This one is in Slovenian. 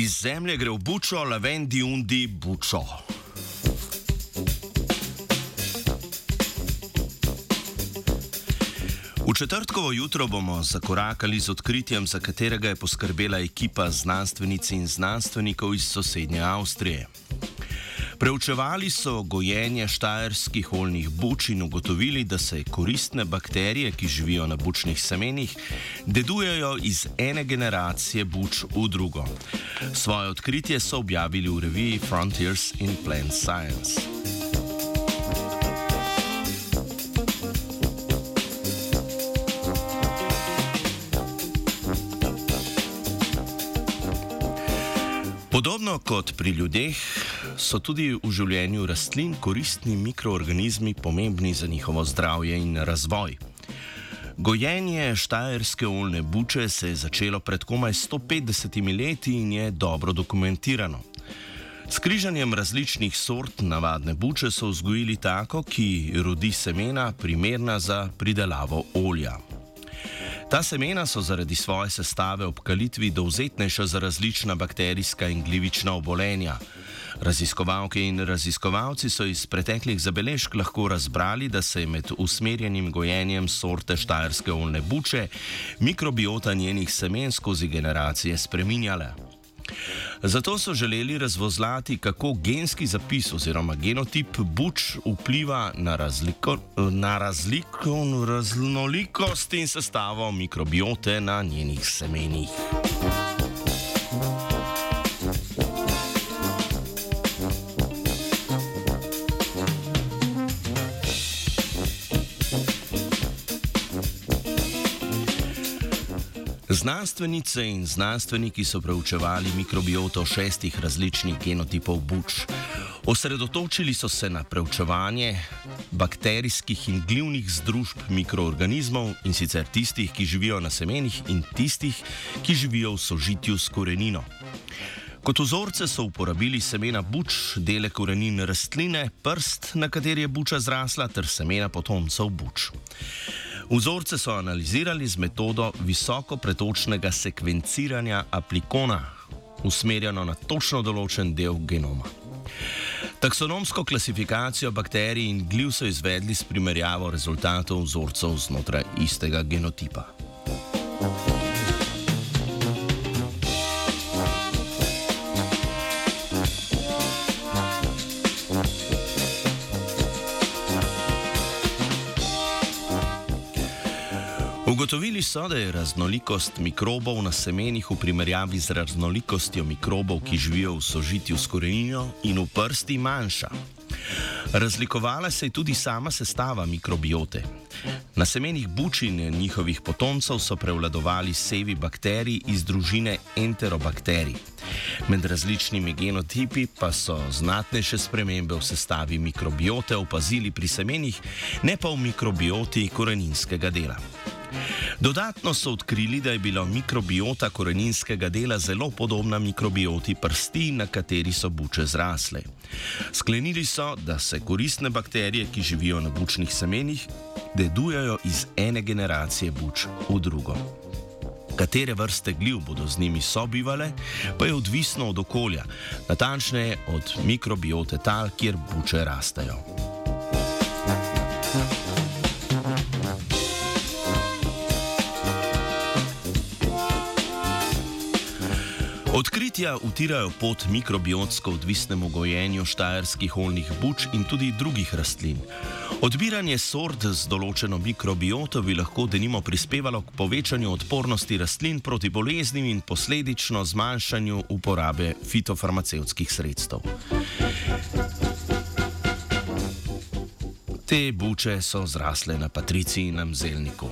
Iz zemlje gre v bučo, lavendi undi bučo. V četrtkovo jutro bomo zakorakali z odkritjem, za katerega je poskrbela ekipa znanstvenic in znanstvenikov iz sosednje Avstrije. Preučevali so gojenje štajerskih oljnih buč in ugotovili, da se koristne bakterije, ki živijo na bučnih semenih, dedujejo iz ene generacije buč v drugo. Svoje odkritje so objavili v reviji Frontiers in Plant Science. Podobno kot pri ljudeh, so tudi v življenju rastlin koristni mikroorganizmi pomembni za njihovo zdravje in razvoj. Gojenje štajerske oljne buče se je začelo pred komaj 150 leti in je dobro dokumentirano. S križanjem različnih sort navadne buče so vzgojili tako, ki rodi semena, primerna za pridelavo olja. Ta semena so zaradi svoje sestave ob kalitvi dovzetnejša za različna bakterijska in glivična obolenja. Raziskovalke in raziskovalci so iz preteklih zabeležk lahko razbrali, da se je med usmerjenim gojenjem sorte štajerske olne buče mikrobiota njenih semen skozi generacije spreminjala. Zato so želeli razvozlati, kako genski zapis oziroma genotip buč vpliva na, razliko, na razliko, raznolikost in sestavo mikrobiote na njenih semenih. Znanstvenice in znanstveniki so preučevali mikrobioto šestih različnih genotipov buč. Osredotočili so se na preučevanje bakterijskih in glivnih združb mikroorganizmov in sicer tistih, ki živijo na semenih in tistih, ki živijo v sožitju s korenino. Kot vzorce so uporabili semena buč, dele korenin rastline, prst, na kateri je buča zrasla, ter semena potomcev buč. Vzorce so analizirali z metodo visokopretočnega sekvenciranja aplikona, usmerjeno na točno določen del genoma. Taksonomsko klasifikacijo bakterij in gliv so izvedli s primerjavo rezultatov vzorcev znotraj istega genotipa. Ugotovili so, da je raznolikost mikrobov na semenih v primerjavi z raznolikostjo mikrobov, ki živijo v sožitju s korenino in v prsti, manjša. Razlikovala se je tudi sama sestava mikrobiote. Na semenih bučin njihovih potomcev so prevladovali sevi bakterij iz družine enterobakterij. Med različnimi genotipi pa so znatnejše spremembe v sestavi mikrobiote opazili pri semenih, ne pa v mikrobioti koreninskega dela. Dodatno so odkrili, da je bila mikrobiota koreninskega dela zelo podobna mikrobioti prsti, na kateri so buče zrasle. Sklenili so, da se koristne bakterije, ki živijo na bučnih semenih, dedujejo iz ene generacije buč v drugo. Katere vrste gliv bodo z njimi sobivale, pa je odvisno od okolja, natančneje od mikrobiote tal, kjer buče rastejo. Odkritja utirajo pot mikrobiotsko odvisnemu gojenju štajerskih oljnih buč in tudi drugih rastlin. Odbiranje sort z določeno mikrobioto bi lahko denimo prispevalo k povečanju odpornosti rastlin proti boleznim in posledično zmanjšanju uporabe fitofarmacevskskih sredstev. Te buče so zrasle na patriciji in na zelniku.